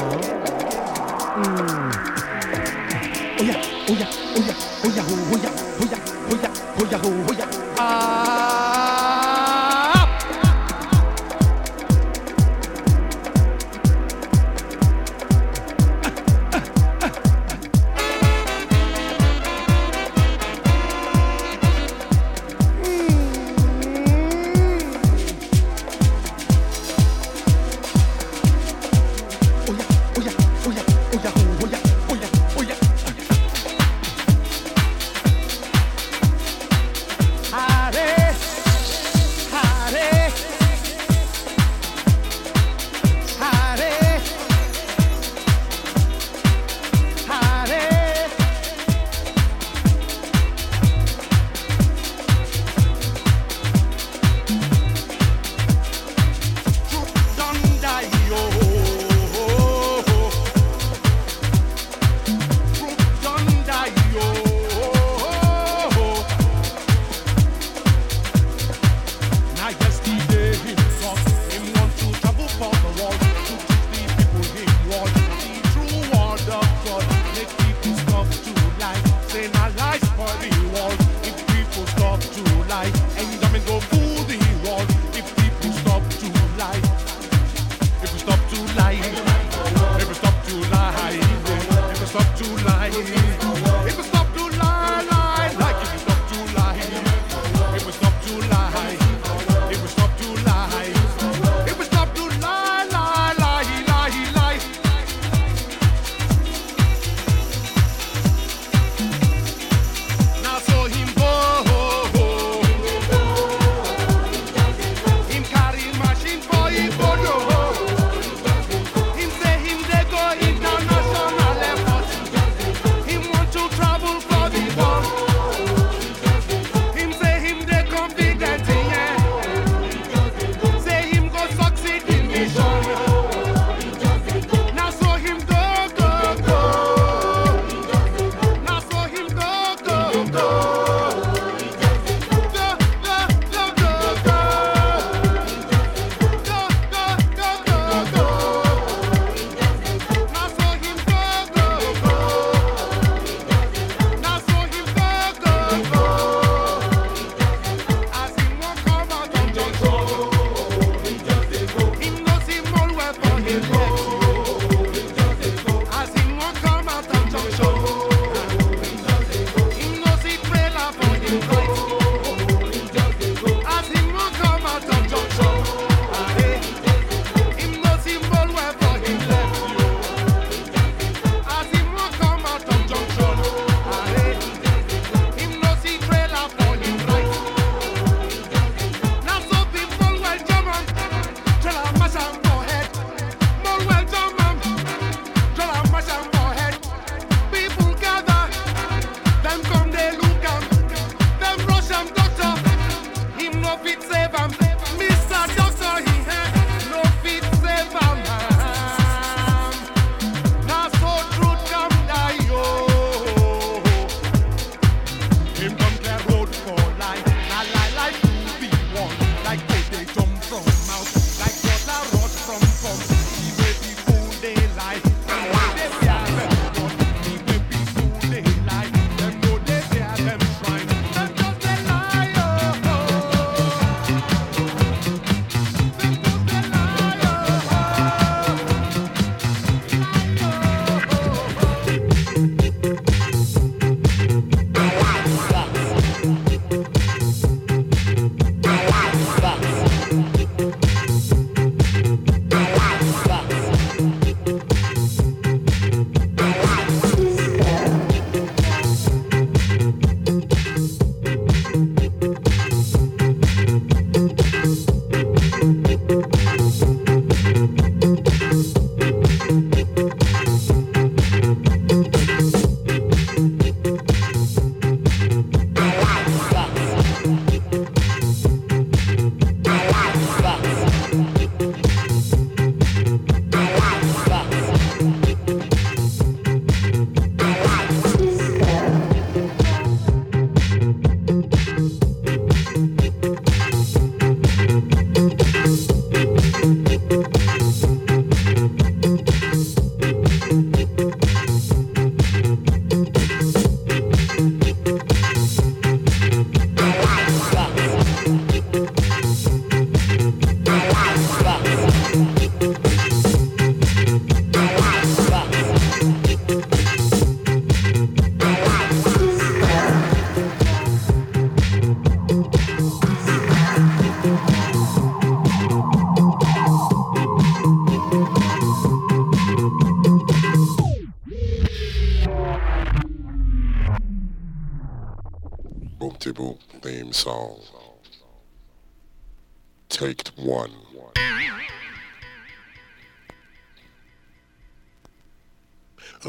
嗯，哦呀，哦呀，哦呀，哦 yeah.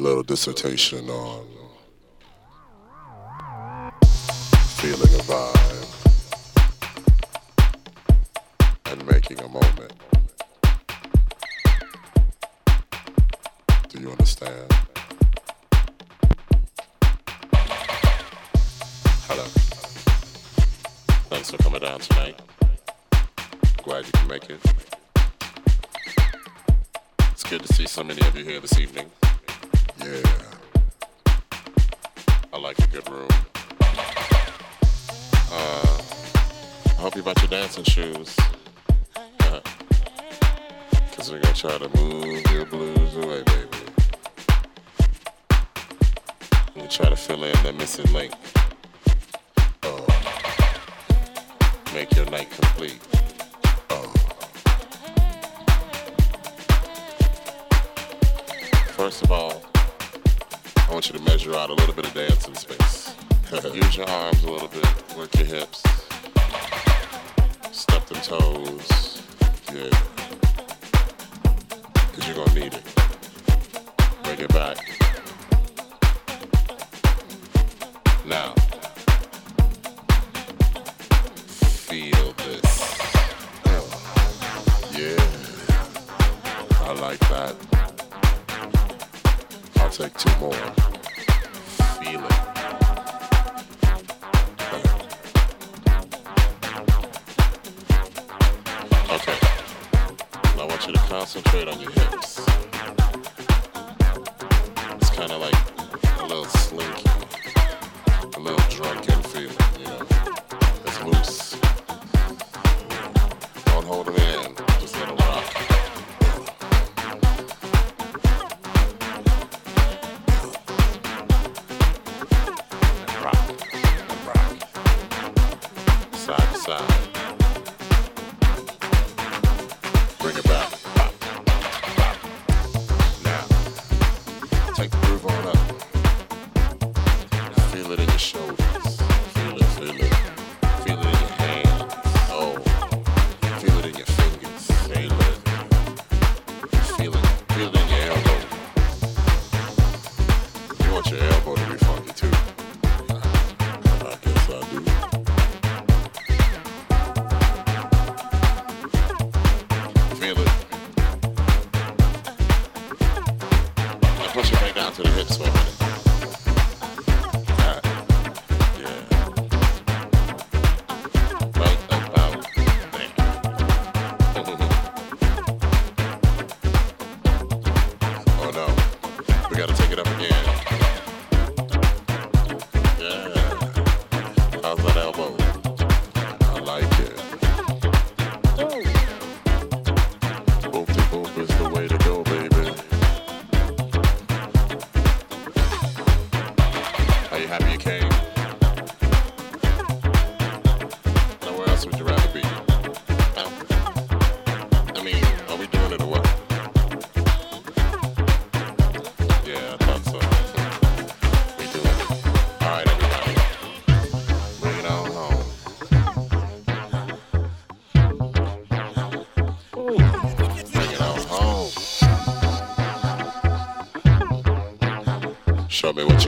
A little dissertation on feeling a vibe and making a moment. Do you understand? Hello. Thanks for coming down tonight. Glad you can make it. It's good to see so many of you here this evening. Yeah. I like a good room. Uh, I hope you brought your dancing shoes. Uh, Cause we're gonna try to move your blues away, baby. We try to fill in the missing link. Oh. Make your night complete. Oh. First of all, I want you to measure out a little bit of dancing space. Use your arms a little bit, work your hips, step them toes. Yeah. Cause you're gonna need it. Bring it back. Now, feel this. Yeah, I like that. Take two more. Feel it. Okay. I want you to concentrate on your hips. It's kind of like a little slinky, a little drunken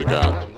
Me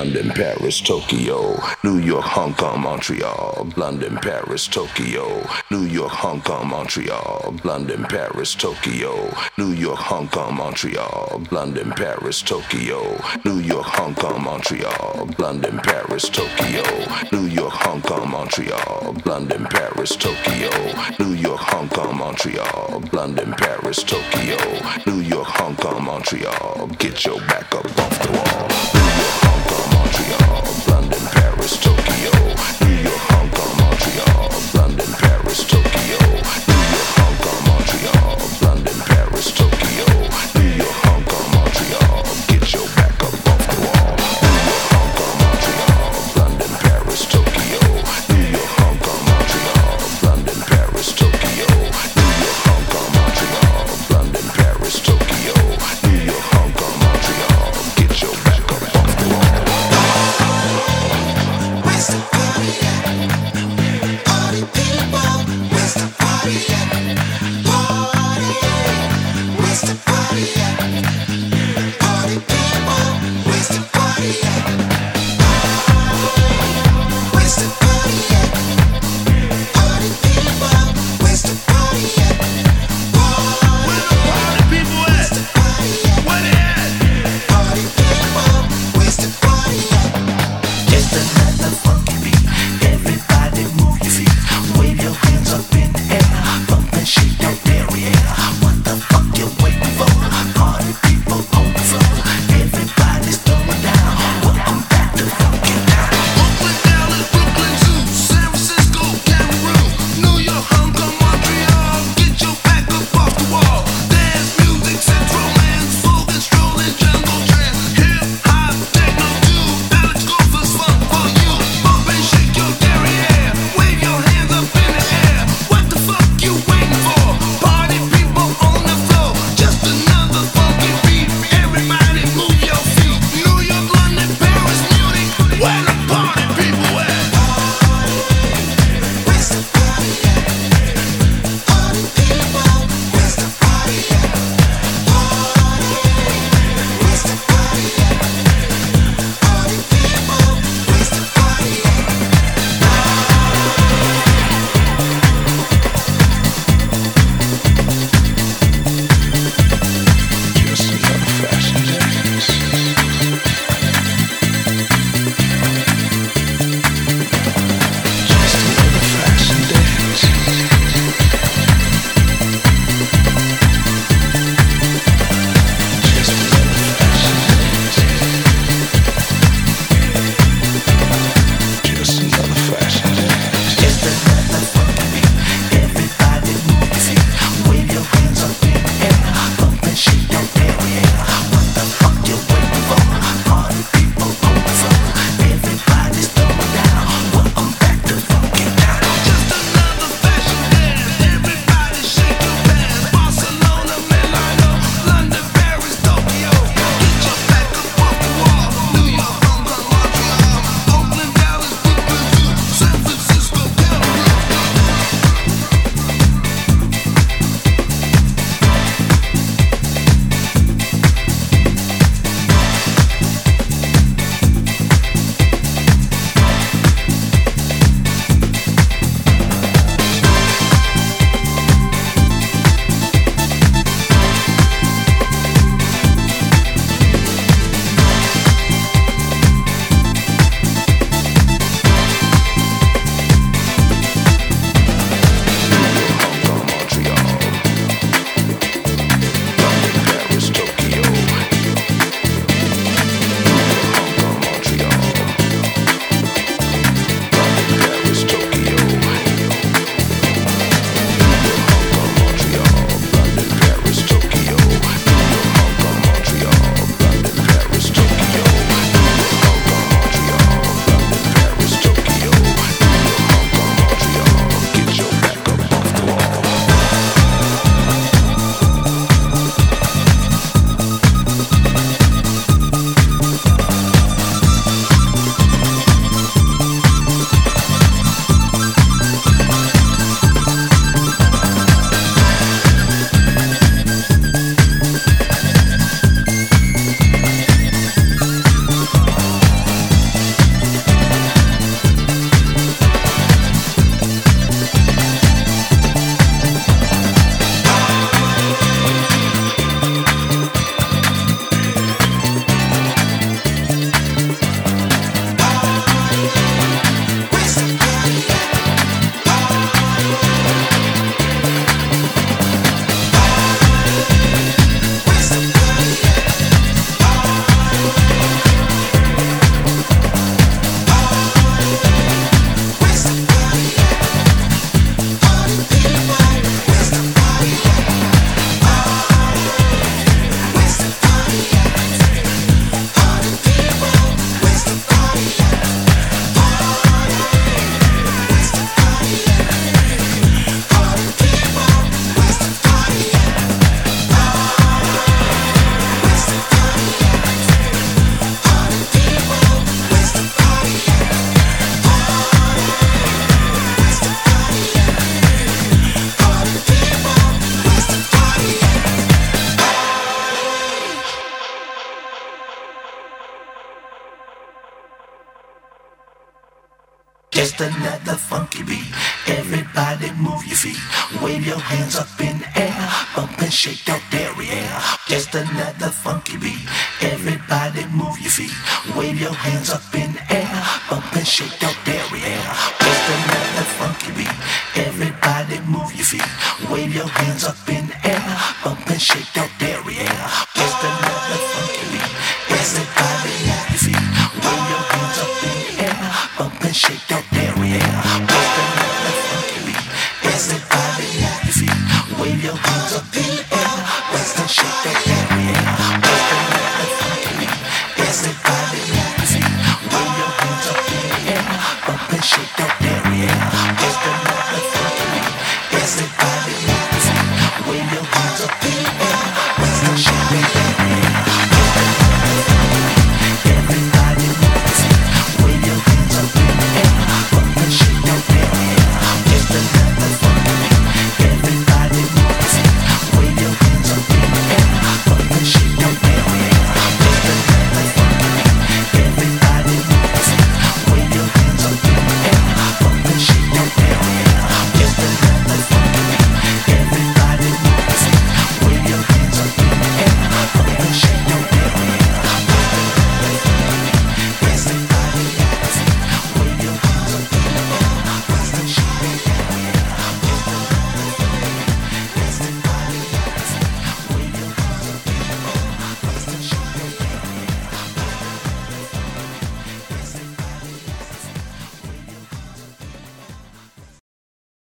London, Paris, Tokyo, New York, Hong Kong, Montreal, London, Paris, Tokyo, New York, Hong Kong, Montreal, London, Paris, Tokyo, New York, Hong Kong, Montreal, London, Paris, Tokyo, New York, Hong Kong, Montreal, London, Paris, Tokyo, New York, Hong Kong, Montreal, London, Paris, Tokyo, New York, Hong Kong, Montreal, London, Paris, Tokyo, New York, Hong Kong, Montreal, get your back up off the wall. Another funky beat. Everybody move your feet. Wave your hands up in air. Bump and shake that derriere. Just another funky beat. Everybody move your feet. Wave your hands up in air. Bump and shake that derriere. Just another funky beat. Everybody move your feet. Wave your hands up in